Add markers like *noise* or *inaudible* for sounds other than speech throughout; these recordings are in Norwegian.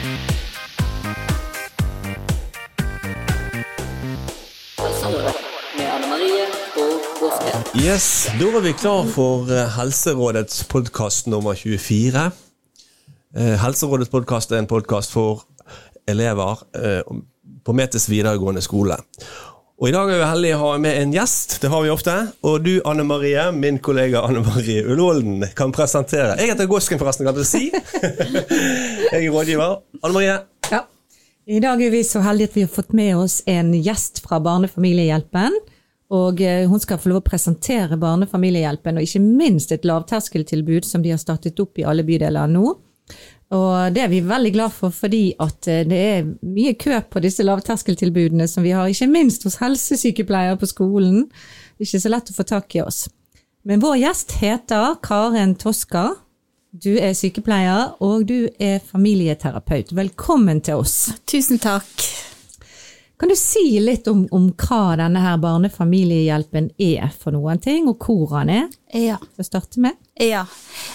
Yes, Da var vi klar for eh, Helserådets podkast nummer 24. Eh, Helserådets podkast er en podkast for elever eh, på Metes videregående skole. Og I dag er vi heldige å ha med en gjest, det har vi ofte. Og du, Anne Marie, min kollega Anne Marie Ullvolden, kan presentere. Jeg heter Gåsken, forresten, kan du si. *laughs* Jeg er rådgiver. Anne Marie. Ja. I dag er vi så heldige at vi har fått med oss en gjest fra Barnefamiliehjelpen. og familiehjelpen. Og eh, hun skal få lov å presentere Barnefamiliehjelpen, og ikke minst et lavterskeltilbud som de har startet opp i alle bydeler nå. Og det er vi veldig glad for, fordi at eh, det er mye kø på disse lavterskeltilbudene som vi har, ikke minst hos helsesykepleiere på skolen. Det er ikke så lett å få tak i oss. Men vår gjest heter Karen Toska. Du er sykepleier, og du er familieterapeut. Velkommen til oss. Tusen takk. Kan du si litt om, om hva denne her barnefamiliehjelpen er for noen ting, og hvor han er? Ja. Til å starte med. ja.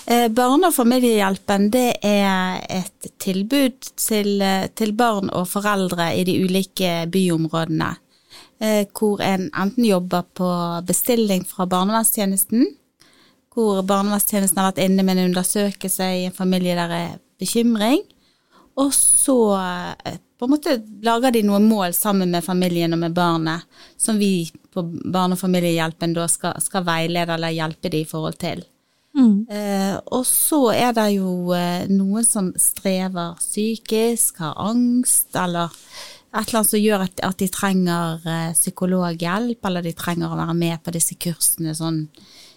Eh, Barne- og familiehjelpen det er et tilbud til, eh, til barn og foreldre i de ulike byområdene. eh, Hvor en enten jobber på bestilling fra barnevernstjenesten, hvor barnevernstjenesten har vært inne med en undersøkelse i en familie der er bekymring, og så eh, på en måte lager de noen mål sammen med familien og med barnet, som vi på Barne- og familiehjelpen da skal, skal veilede eller hjelpe de i forhold til. Eh, og så er det jo eh, noen som strever psykisk, har angst, eller et eller annet som gjør at, at de trenger eh, psykologhjelp, eller de trenger å være med på disse kursene, sånn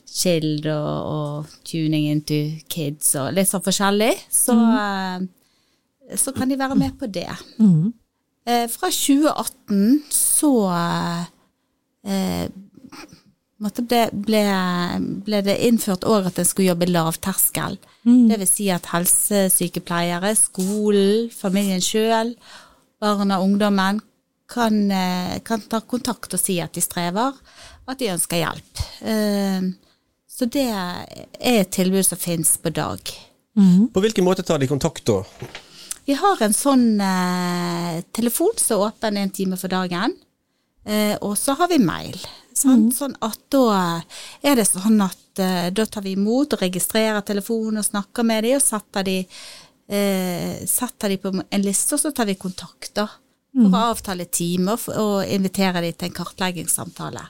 Child og, og Tuning into Kids og litt sånn forskjellig. Så, eh, så kan de være med på det. Eh, fra 2018 så eh, måtte ble, ble, ble det innført òg at en skulle jobbe lavterskel. Det vil si at helsesykepleiere, skolen, familien sjøl, barna og ungdommen kan, eh, kan ta kontakt og si at de strever, og at de ønsker hjelp. Eh, Så det er et tilbud som finnes på dag. På hvilken måte tar de kontakt, da? Vi har en sånn eh, telefon som er åpen en time for dagen, eh, og så har vi mail. Sant? Sånn at da er det sånn at eh, da tar vi imot og registrerer telefonen og snakker med dem, og setter de, eh, setter de på en liste, og så tar vi kontakt da, for å avtale time og, og invitere dem til en kartleggingssamtale.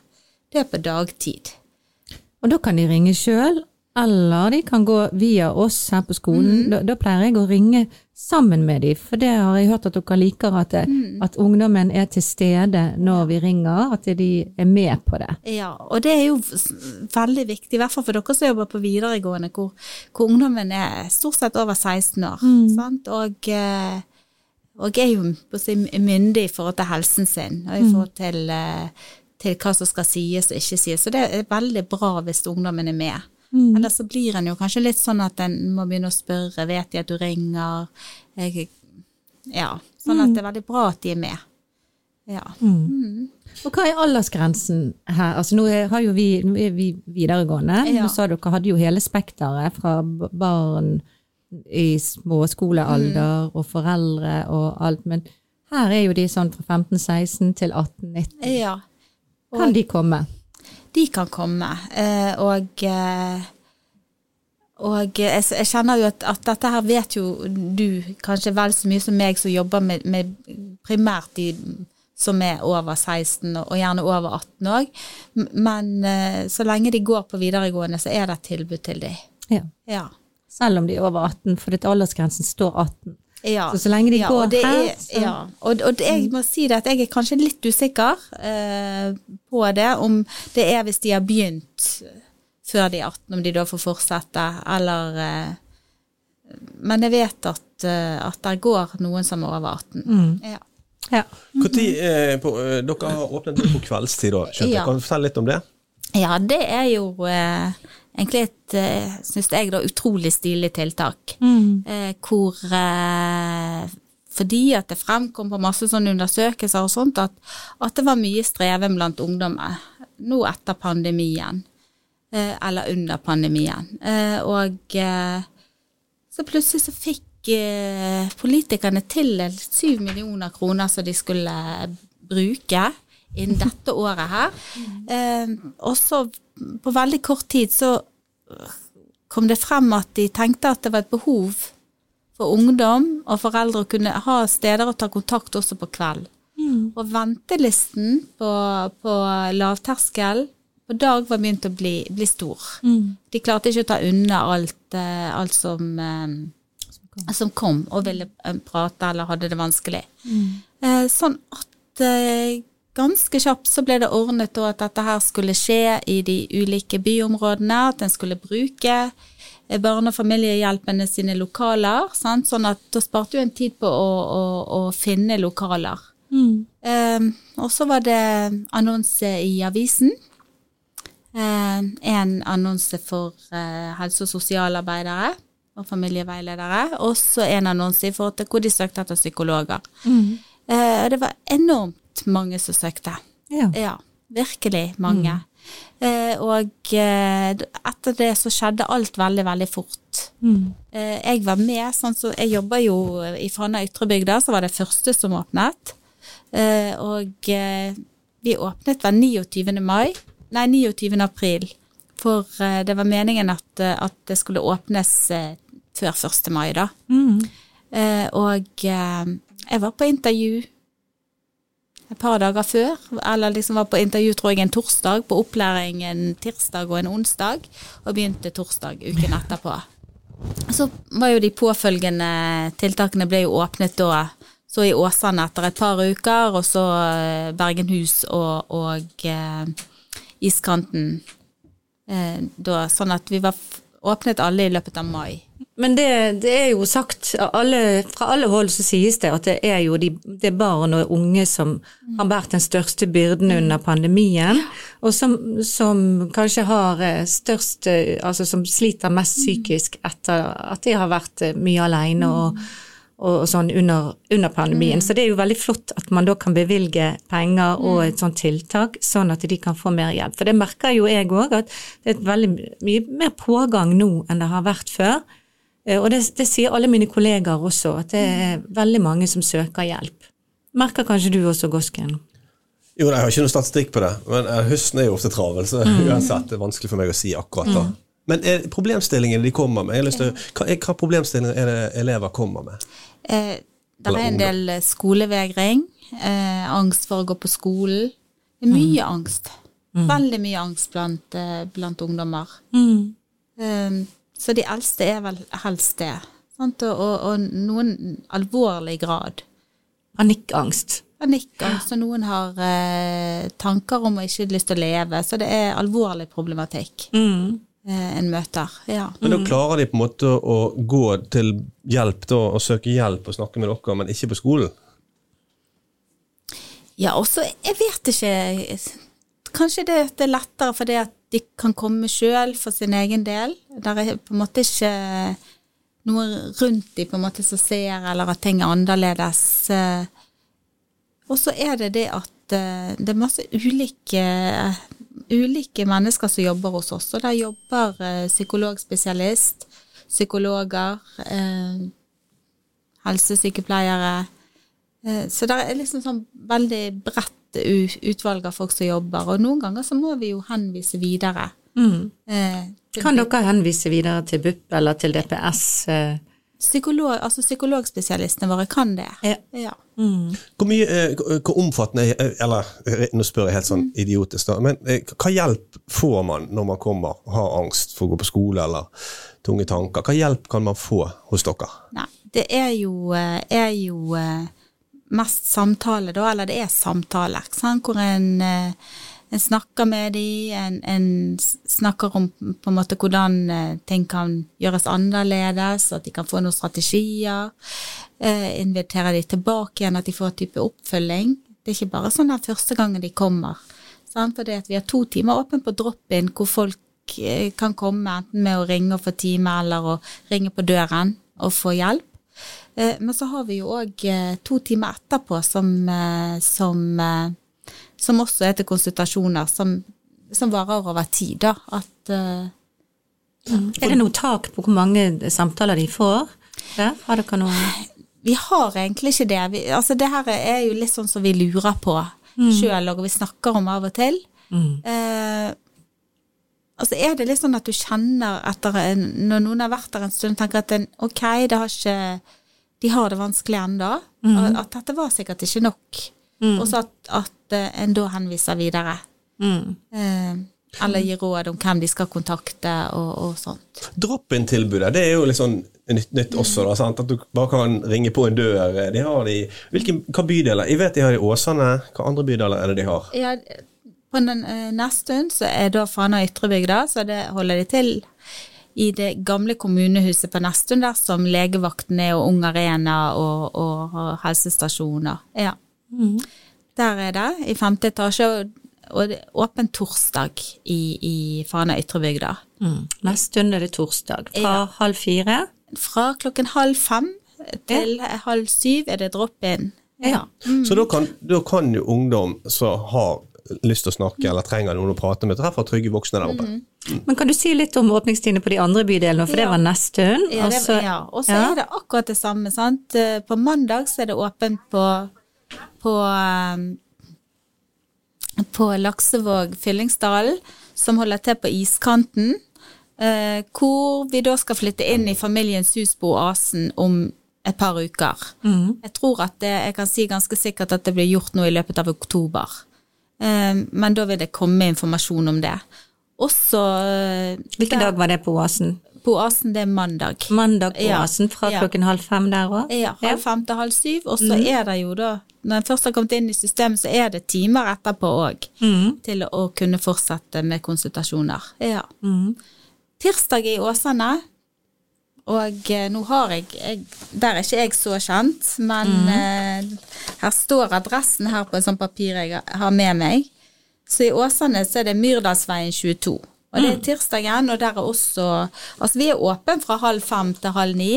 Det er på dagtid. Og da kan de ringe sjøl, eller de kan gå via oss her på skolen. Da, da pleier jeg å ringe sammen med dem, for det har jeg hørt at dere liker, at, det, at ungdommen er til stede når vi ringer, at de er med på det. Ja, og det er jo veldig viktig, i hvert fall for dere som jobber på videregående, hvor, hvor ungdommen er stort sett over 16 år, sant? Og, eh, og er jo myndig i forhold til helsen sin, og i forhold til, eh, til hva som skal sies og ikke sies. Så det er veldig bra hvis ungdommen er med. Ellers så blir en jo kanskje litt sånn at en må begynne å spørre, vet de at du ringer? Jeg, ja, sånn at det er veldig bra at de er med. Ja. Og hva er aldersgrensen her? Altså nå har jo vi, nå er vi videregående, Ja. nå sa dere hadde jo hele spekteret fra barn i småskolealder og foreldre og alt, men her er jo de sånn fra 15-16 til 18-19. ja. Kan de komme? De kan komme. eh, Og, eh, og jeg, jeg kjenner jo at, at dette her vet jo du kanskje vel så mye som meg som jobber med, med primært de som er over 16, og og gjerne over 18 òg. Men eh, så lenge de går på videregående, så er det et tilbud til dem. Ja. Ja. Selv om de er over 18, for aldersgrensen står 18. Ja. Så så lenge de ja, går og det her, er, så- ja. og, og det, jeg må si det at jeg er kanskje litt usikker eh, på det, om det er hvis de har begynt før de er 18, om de da får fortsette, eller eh, Men jeg vet at, eh, at det går noen som er over 18. Mm. Ja. Ja. Hvor tid, eh, på, eh, dere har åpnet på kveldstid, da, skjønte. Ja. Kan du fortelle litt om det? ja, det er jo eh, egentlig et, eh, syns jeg, da, utrolig stilig tiltak. Eh, hvor eh, fordi at det fremkom på masse sånne undersøkelser og sånt, at, at det var mye streven blant ungdommer nå etter pandemien. Eh, eller under pandemien. Eh, og så plutselig så fikk politikerne tildelt syv millioner kroner som de skulle bruke innen dette året her. Eh, også på veldig kort tid så kom det frem at de tenkte at det var et behov for ungdom og foreldre å kunne ha steder å ta kontakt også på kveld. Og ventelisten på, på lavterskel på dag var begynt å bli, bli stor. De klarte ikke å ta unna alt, eh, alt som, eh, som kom og ville eh, prate eller hadde det vanskelig. Mm. sånn at eh, ganske kjapt så ble det ordnet da at dette her skulle skje i de ulike byområdene, at en skulle bruke eh, barne- og familiehjelpene sine lokaler. Sant? Sånn at da sparte jo en tid på å, å, å finne lokaler. Eh, og så var det annonse i avisen. Eh, en annonse for eh, helse- og sosialarbeidere og familieveiledere. Og så en annonse i forhold til hvor de søkte etter psykologer. Eh, og det var enormt mange som søkte. Ja. Ja, virkelig mange. Eh, og eh, etter det så skjedde alt veldig, veldig fort. Eh, jeg var med, sånn så jeg jobba jo i Fana Ytrebygda, så var det første som åpnet. Eh, og eh, vi åpnet vel 29. mai, nei 29. april. For eh, det var meningen at, at det skulle åpnes før 1. mai, da. Eh, og jeg var på intervju et par dager før, eller liksom var på intervju tror jeg en torsdag, på opplæring en tirsdag og en onsdag, og begynte torsdag uken etterpå. Så var jo de påfølgende tiltakene ble jo åpnet da, så i Åsane etter et par uker, og så eh, Bergenhus og, og eh, Iskanten eh, da, sånn at vi var åpnet alle i løpet av mai. Men det, det er jo sagt, alle, fra alle hold så sies det at det er jo de, det er barn og unge som har båret den største byrden under pandemien, og som, som kanskje har eh, størst eh, Altså som sliter mest psykisk etter at de har vært eh, mye alene og, og sånn under, under pandemien. Så det er jo veldig flott at man da kan bevilge penger og et sånt tiltak, sånn at de kan få mer hjelp. For det merker jo jeg òg, at det er veldig mye mer pågang nå enn det har vært før. Eh, Og det, det sier alle mine kollegaer også, at det er veldig mange som søker hjelp. Merker kanskje du også, Gosken? Jo, nei, Jeg har ikke noe statistikk på det, men eh, høsten er jo ofte travel, så uansett det er vanskelig for meg å si akkurat da. Men er problemstillingene de kommer med, jeg har lyst til, hva, er, hva problemstillinger er det elever kommer med? Eh, det er en del eh, skolevegring, eh, angst for å gå på skolen. Det er mye angst. Veldig mye angst blant, eh, blant ungdommer. Eh, så de eldste er vel helst det. Sant? Og, og, og noen alvorlig grad. Panikkangst. Panikkangst, og noen har eh, tanker om å ikke lyst til å leve. Så det er alvorlig problematikk Mm. Eh, en møter. Ja. Men da klarer de på en måte å gå til hjelp da, og søke hjelp og snakke med dere, men ikke på skolen? Ja, også, jeg vet ikke Kanskje det, det er lettere fordi at de kan komme sjøl for sin egen del. Der er på en måte ikke noe rundt de på en måte som ser, eller at ting er annerledes. Eh, Og så er det det at eh, det er masse ulike, ulike mennesker som jobber hos oss. Og der jobber eh, psykologspesialist, psykologer, eh, helsesykepleiere. Eh, Så det er liksom sånn veldig bredt utvalg av folk som jobber, og noen ganger så må vi jo henvise videre. Eh, Kan dere henvise videre til BUP eller til DPS? Eh? Psykolog, altså psykologspesialistene våre kan det. Ja. Ja. Hvor mye, eh, hvor omfattende er Eller eh, nå spør jeg helt sånn idiotisk, da. Men eh, hva hjelp får man når man kommer og har angst for å gå på skole eller tunge tanker? Hva hjelp kan man få hos dere? Nei, det er jo, eh, er jo eh, mest samtale, da, eller det er samtaler, ikke sant? hvor en, eh, en snakker med dem, en, en snakker om på en måte hvordan eh, ting kan gjøres annerledes, at de kan få noen strategier, eh, invitere de tilbake igjen, at de får en type oppfølging. Det er ikke bare sånn den første gangen de kommer, sant? for det at vi har to timer åpent på drop-in, hvor folk eh, kan komme enten med å ringe og få time, eller å ringe på døren og få hjelp. Eh, Men så har vi jo òg to timer etterpå som, eh, som, eh, som også er til konsultasjoner, som, som varer over tid, da. At ja. Er det noe tak på hvor mange samtaler de får? der? Har dere noe Vi har egentlig ikke det. Vi, altså det her er jo litt sånn som vi lurer på Mm. sjøl, og vi snakker om av og til. Eh, altså er det litt sånn at du kjenner etter en, Når noen har vært der en stund, tenker at en, ok, det har ikke De har det vanskelig ennå. Mm. At dette var sikkert ikke nok. Og så at, at eh, en da henviser videre. mm. Eh, eller gir råd om hvem de skal kontakte og, og sånt. Drop-in-tilbudet, det er jo litt sånn nytt, nytt også. Da, sant? At du bare kan ringe på en dør. De har de, hvilke, hva bydeler? Jeg vet de har i Åsane. Hva andre bydeler er det de har? Ja, på den neste stund så er da Fana Ytrebygda, så det holder de til i det gamle kommunehuset på Nestun, der som legevakten er, og Ung Arena og, og, og helsestasjoner. Ja. Der er det, i femte etasje, og, det er åpen torsdag i, i Fana Ytrebygda. Mm. Neste stund er det torsdag. Fra Ja. halv fire. Fra klokken halv fem til halv syv er det drop-in. Ja. Så da kan, da kan jo ungdom som har lyst til å snakke eller trenger noen å prate med, treffe trygge voksne der oppe. Men kan du si litt om åpningstidene på de andre bydelene, for det var neste stund. Ja, ja. og så ja. er det akkurat det samme, sant. Eh, På mandag så er det åpent på, på, um, på Laksevåg Fyllingsdalen, som holder til på iskanten. eh, hvor vi da skal flytte inn i familiens hus på Oasen om et par uker. Mm. Jeg tror at det, jeg kan si ganske sikkert at det blir gjort nå i løpet av oktober. Eh, men da vil det komme informasjon om det. Også eh, Hvilken dag var det på Oasen? På Oasen, det er mandag. Mandag på. Oasen fra Ja. klokken halv fem der òg? Ja, halv fem til halv syv, og så er det jo da, når en først har kommet inn i systemet, så er det timer etterpå òg, til å, kunne fortsette med konsultasjoner. Ja. Tirsdag i Åsane, og eh, nå har jeg, jeg Der er ikke jeg så kjent, men eh, her står adressen her på en sånn papir jeg har med meg. Så i Åsane så er det Myrdalsveien 22. Og det er tirsdagen, og der er også Altså vi er åpne fra halv fem til halv ni.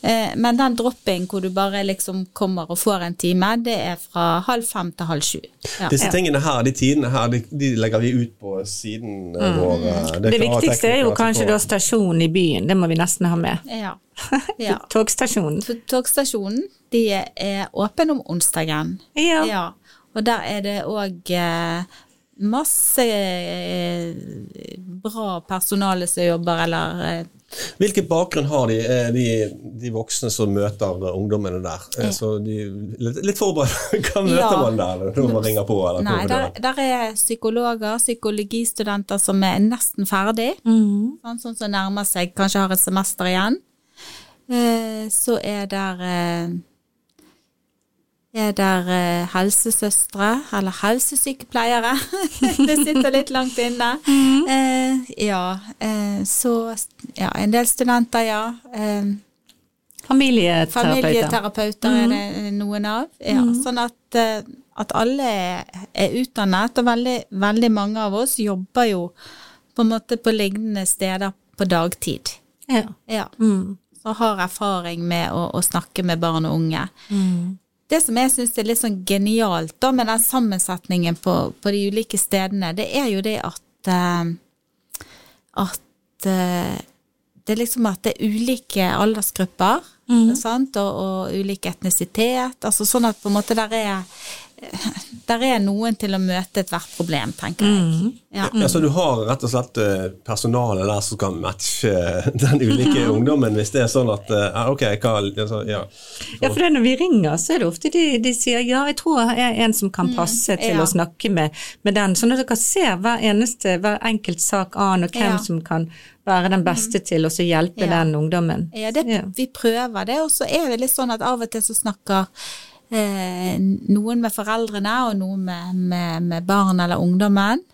Eh, men den dropping hvor du bare liksom kommer og får en time, det er fra halv fem til halv sju. Ja. Disse tingene her, de tidene her, de, de legger vi ut på siden mm. vår. Det, Det viktigste er jo kanskje da stasjonen i byen, det må vi nesten ha med. ja. *laughs* ja. Togstasjonen. Togstasjonen de er åpen om onsdagen. Ja. Ja, og der er det òg eh, masse eh, bra personale som jobber, eller eh, Hvilken bakgrunn har de, eh, de, de voksne som møter ungdommene der? Ja. Så de, litt, litt forberedt, *laughs* hva møter Ja. man der når man ringer på? Eller Nei, der, der er psykologer, psykologistudenter som er nesten ferdig, sånn, sånn som nærmer seg, kanskje har et semester igjen. Eh, så er der er der eh, helsesøstre, eller helsesykepleiere. *laughs* det sitter litt langt inne. Eh, ja, eh, så ja, en del studenter, ja. Eh, Familieterapeuter. Familieterapeuter er det eh, noen av. Ja, Sånn at, eh, at alle er utdannet, og veldig, veldig mange av oss jobber jo på en måte på lignende steder på dagtid. Ja. Ja. Mm. Så har erfaring med å, å snakke med barn og unge. Mm. Det som jeg syns er litt sånn genialt da med den sammensetningen på, på de ulike stedene, det er jo det at eh, at eh, det er liksom at det er ulike aldersgrupper, sant, og, og ulik etnisitet, altså sånn at på en måte der er *laughs* der er noen til å møte ethvert problem, tenker jeg. Ja. Ja, så du har rett og slett personalet personale der som kan matche *laughs* den ulike *laughs* ungdommen, hvis det er sånn at eh, ja, Ok, hva altså, ja. Ja, for det når vi ringer, så er det ofte de, de sier ja, jeg tror jeg er en som kan passe til ja. å snakke med, med den, sånn at dere ser hver eneste, hver enkelt sak an, og hvem Ja. som kan være den beste til å hjelpe Ja. den ungdommen. Ja, det, Ja. vi prøver det, og så er det litt sånn at av og til så snakker eh, noen med foreldrene, og noen med, med, med barn eller ungdommen.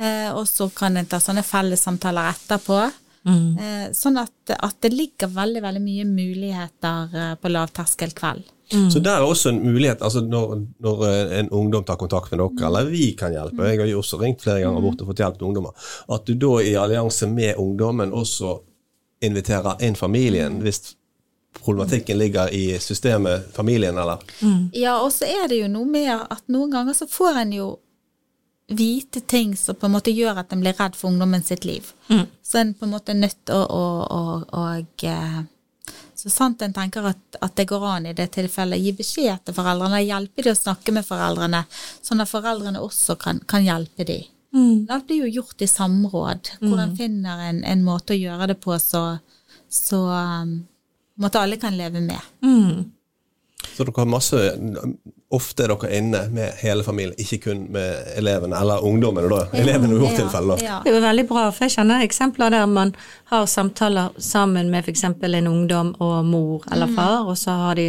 Eh, og så kan en ta sånne fellessamtaler etterpå. Eh, sånn at, at det ligger veldig, veldig mye muligheter eh, på lavterskelkveld. Så der er også en mulighet, altså når, når eh, en ungdom tar kontakt med dere, eller vi kan hjelpe, jeg har jo også ringt flere ganger bort og fått hjelp til ungdommer, at du da i allianse med ungdommen også inviterer inn familien, hvis problematikken ligger i systemet familien, eller? Ja, og så er det jo noe med at noen ganger så får en jo vite ting som på en måte gjør at en blir redd for ungdommen sitt liv. Så en på en måte er nødt til å, å, å, å eh, så sant en tenker at, at det går an i det tilfellet, gi beskjed til foreldrene, hjelpe de å snakke med foreldrene, sånn at foreldrene også kan, kan hjelpe de. Det blir jo gjort i samråd, hvor en finner en, en måte å gjøre det på så, så um, at alle kan leve med. Mm. Så dere har masse Ofte er dere inne med hele familien, ikke kun med elevene, eller ungdommene, da. Elevene i vårt tilfelle, da. Ja. Det er jo veldig bra, for jeg kjenner eksempler der man har samtaler sammen med f.eks. en ungdom og mor eller far, og så har de,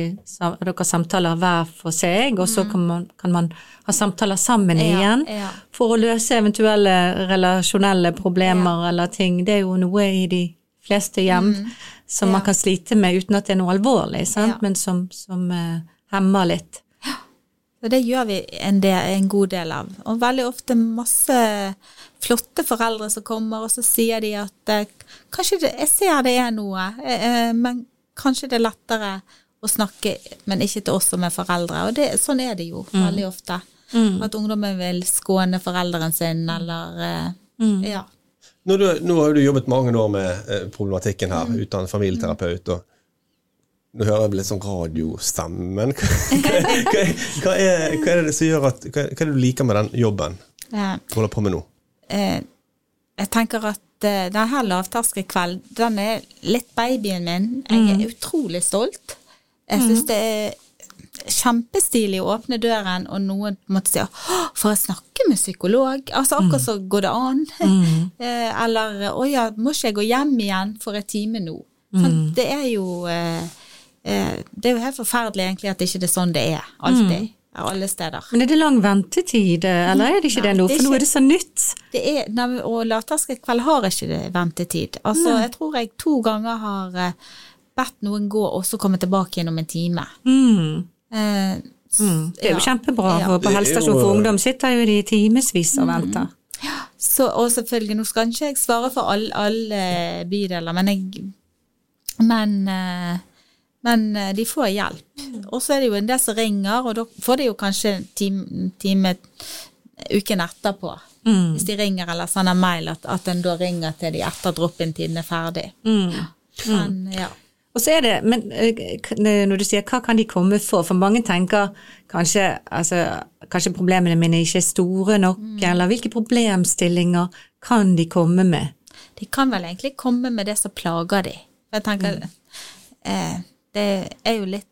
dere samtaler hver for seg, og så kan man, kan man ha samtaler sammen Ja, igjen ja. for å løse eventuelle relasjonelle problemer eller ting. Det er jo noe i de fleste hjem som man kan slite med uten at det er noe alvorlig, sant? Ja. men som, som uh, hemmer litt. Og det gjør vi en, del, en god del av. Og veldig ofte masse flotte foreldre som kommer, og så sier de at eh, kanskje det, jeg ser det er noe, eh, men kanskje det er lettere å snakke, men ikke til oss som er foreldre. Og det, sånn er det jo veldig ofte. At ungdommen vil skåne foreldren sin, eller mm. ja. Nå, du, nå har du jobbet mange år med eh, problematikken her, utdannet familieterapeut. og Nå hører jeg litt sånn radiostemmen. *laughs* Hva, hva, hva, er, hva er det som gjør at, hva, hva er det du liker med den jobben du holder på med nå? eh, jeg tenker at eh, denne lavterskelkvelden, den er litt babyen min. Jeg er utrolig stolt. Jeg syns det er kjempestilig å åpne døren, og noen måtte si «Å, får jeg snakke med psykolog? Altså akkurat så går det an. Mm. *laughs* Eller å ja, må ikke jeg gå hjem igjen for en time nå? Mm. Det er jo eh, eh, Det er jo helt forferdelig egentlig at ikke det er sånn det er. Alltid. Alle steder. Men er det lang ventetid, eh, eller er det ikke Nei, det nå? For nå er det så nytt. Det er, nei, og lavterskelkveld har ikke det ventetid. Altså, jeg tror jeg to ganger har eh, bedt noen gå og så komme tilbake igjen om en time. Mm. Eh, Mm. Det er jo ja. kjempebra, Ja. for på Det helsestasjon jo- for ungdom sitter jo de i timevis og venter. Så, og selvfølgelig, nå skal ikke jeg svare for alle, alle bydeler, men jeg Men, eh, men eh, de får hjelp. Og så er det jo en del som ringer, og da får de jo kanskje en time, time uken etterpå. Mm. Hvis de ringer eller sender mail, at, at en da ringer til de etter drop-in-tiden er ferdig. Mm. Men, ja. Og så er det, men eh, når du sier hva kan de komme for, for mange tenker kanskje, altså, kanskje problemene mine ikke er store nok, eller hvilke problemstillinger kan de komme med? De kan vel egentlig komme med det som plager de. Jeg tenker eh, Det er jo litt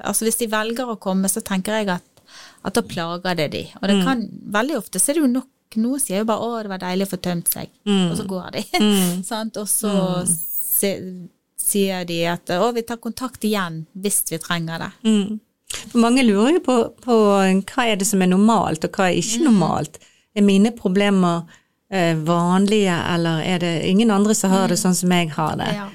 Altså hvis de velger å komme, så tenker jeg at, at da plager det de. Og det kan Veldig ofte så er det jo nok Noen sier jo bare 'Å, det var deilig å få tømt seg', og så går de. Mm. *laughs* Og så se, sier de at 'Å, vi tar kontakt igjen hvis vi trenger det'. Mm. For mange lurer jo på, på hva er det som er normalt, og hva er ikke normalt. Er mine problemer eh, vanlige, eller er det ingen andre som har det sånn som jeg har det? Ja.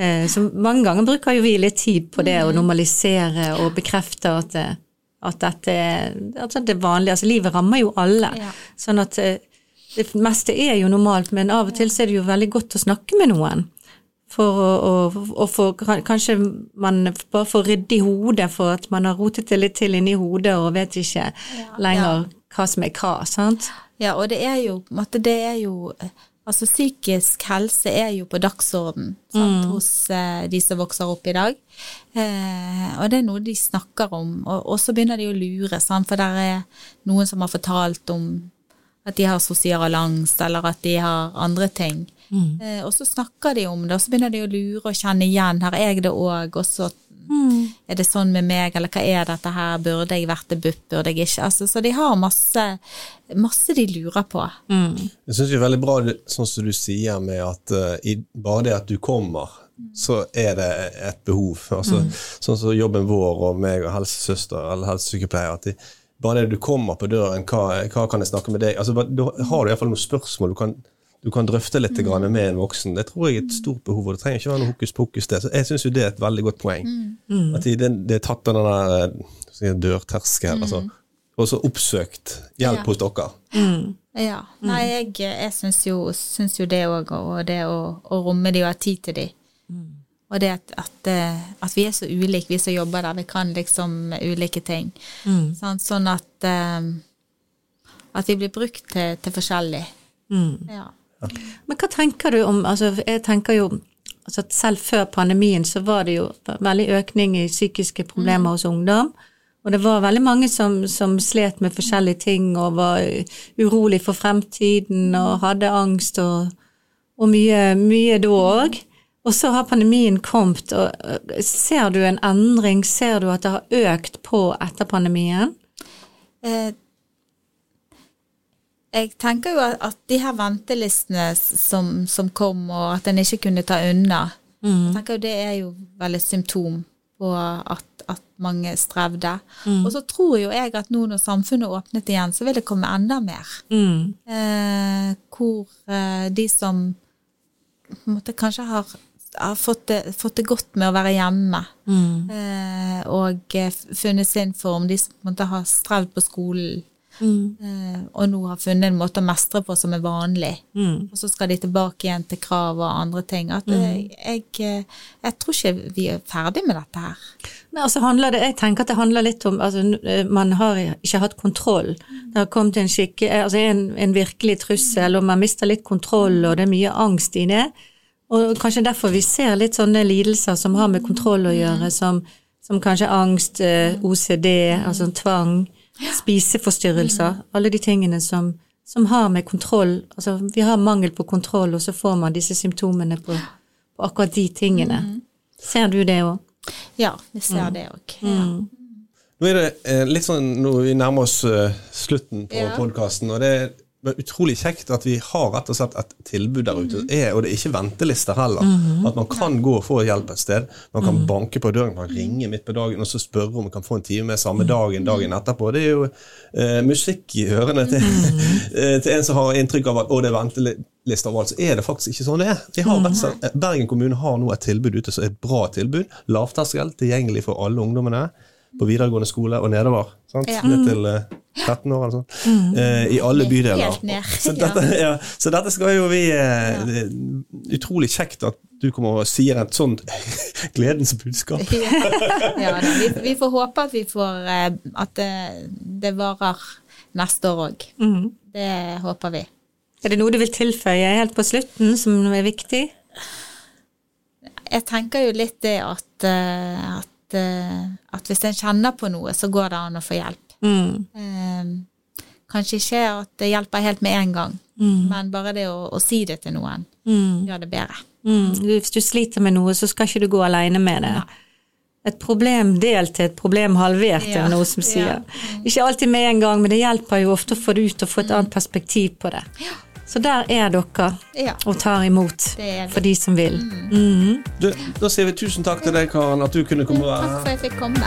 Eh, Så mange ganger bruker jo vi litt tid på det å normalisere og bekrefte at, at dette at det er vanlig. Altså livet rammer jo alle. Ja. Sånn at eh, det meste er jo normalt, men av og til så er det jo veldig godt å snakke med noen. For å, å, få Kanskje man bare får rydde i hodet for at man har rotet det litt til inni hodet og vet ikke lenger hva som er hva, sant? Ja, og det er jo på en måte, det er jo eh, Altså psykisk helse er jo på dagsorden sant, hos eh, de som vokser opp i dag. Eh, og det er noe de snakker om, og, og så begynner de å lure, sant, for der er noen som har fortalt om at de har sosial angst, eller at de har andre ting. Eh, og så snakker de om det, og så begynner de å lure og kjenne igjen. Er jeg det òg, og så er det sånn med meg, eller hva er dette her, burde jeg vært det BUP, burde jeg ikke? Altså, så de har masse, masse de lurer på. Jeg syns det er veldig bra, sånn som du sier, med at uh, i, bare det at du kommer, så er det et behov. Altså, Sånn som jobben vår og meg og helsesøster eller helsesykepleier. at de, bare det du kommer på døren, hva, hva kan jeg snakke med deg Altså, Da har du iallfall noen spørsmål du kan, du kan drøfte litt mm. med en voksen. Det tror jeg er et stort behov, og det trenger ikke være noe hokus pokus. det. Så jeg syns jo det er et veldig godt poeng. At det, det er tatt av den der dørterskelen, mm. altså, og så oppsøkt hjelp Ja. hos dere. Ja. Nei, jeg, jeg syns jo, syns jo det òg, og det å, å romme de og ha tid til de. Og det at, at, eh, at vi er så ulike, vi som jobber der. Vi kan liksom ulike ting. Sant? Sånn at eh, At vi blir brukt til, til forskjellig. Ja. Men hva tenker du om altså Jeg tenker jo altså at selv før pandemien så var det jo veldig økning i psykiske problemer hos ungdom. Og det var veldig mange som, som slet med forskjellige ting og var urolig for fremtiden og hadde angst og, og mye, mye da òg. Og så har pandemien kommet, og ser du en endring? Ser du at det har økt på etter pandemien? Eh, jeg tenker jo at, de her ventelistene som, som kom, og at en ikke kunne ta unna, jeg tenker jo det er jo vel et symptom på at, at mange strevde. Og så tror jo jeg at nå når samfunnet åpnet igjen, så vil det komme enda mer. Mm. Eh, hvor eh, de som måte kanskje har, har fått, det, fått det godt med å være hjemme, eh, og eh, funnet sin form, de som måtte ha har strevd på skolen, eh, og nå har funnet en måte å mestre på som er vanlig, og så skal de tilbake igjen til krav og andre ting. At mm. jeg, eh, jeg tror ikke vi er ferdig med dette her. Nei, altså handler det, jeg tenker at det handler litt om altså, Man har ikke hatt kontroll. Det har kommet en, skikke, altså en, en virkelig trussel, og man mister litt kontroll, og det er mye angst i det. Og kanskje derfor vi ser litt sånne lidelser som har med kontroll å gjøre, som, som kanskje angst, eh, OCD, altså tvang, spiseforstyrrelser. Alle de tingene som, som har med kontroll Altså vi har mangel på kontroll, og så får man disse symptomene på, på akkurat de tingene. Ser du det òg? Ja, vi ser det òg. Ja. Nå er det eh, litt sånn når vi nærmer oss eh, slutten på Ja. podkasten, og det er utrolig kjekt at vi har rett og slett et tilbud der ute. Er, og det er ikke ventelister heller. At man kan gå og få hjelp et sted. Man kan banke på døren, man kan ringe midt på dagen og så spørre om man kan få en time samme dagen dagen etterpå. Det er jo eh, musikk i ørene til, *laughs* eh, til en som har inntrykk av at å, det er ventelister overalt. Så er det faktisk ikke sånn det er. Vi har rett slett, Bergen kommune har nå et tilbud ute som er et bra tilbud. Lavterskel, tilgjengelig for alle ungdommene på videregående skole og nedover. Sant? Ja. Ned til eh, 13 år eller sånn. Eh, I alle Helt bydeler. ned, *laughs* Så, dette, ja. så dette skal jo vi eh, er Utrolig kjekt at du kommer og sier et sånt *laughs* gledens budskap. ja, da, vi, vi får håpe at vi får eh, At det, det varer neste år òg. Det håper vi. Er det noe du vil tilføye helt på slutten som er viktig? Jeg tenker jo litt det at, eh, at, eh, at hvis en kjenner på noe, så går det an å få hjelp. Mm. Eh, kanskje ikke at det hjelper helt med en gang, men bare det å, å si det til noen gjør det bedre. Mm. Hvis du sliter med noe, så skal ikke du gå alene med det. Et problem delt til et problem halvert, er Ja, det noe som ja. sier. Ikke alltid med en gang, men det hjelper jo ofte å få det ut og få et annet perspektiv på det. Så der er dere Ja. og tar imot for de som vil. Du, da sier vi tusen takk til deg, Karen, at du kunne komme. Takk for at jeg fikk komme.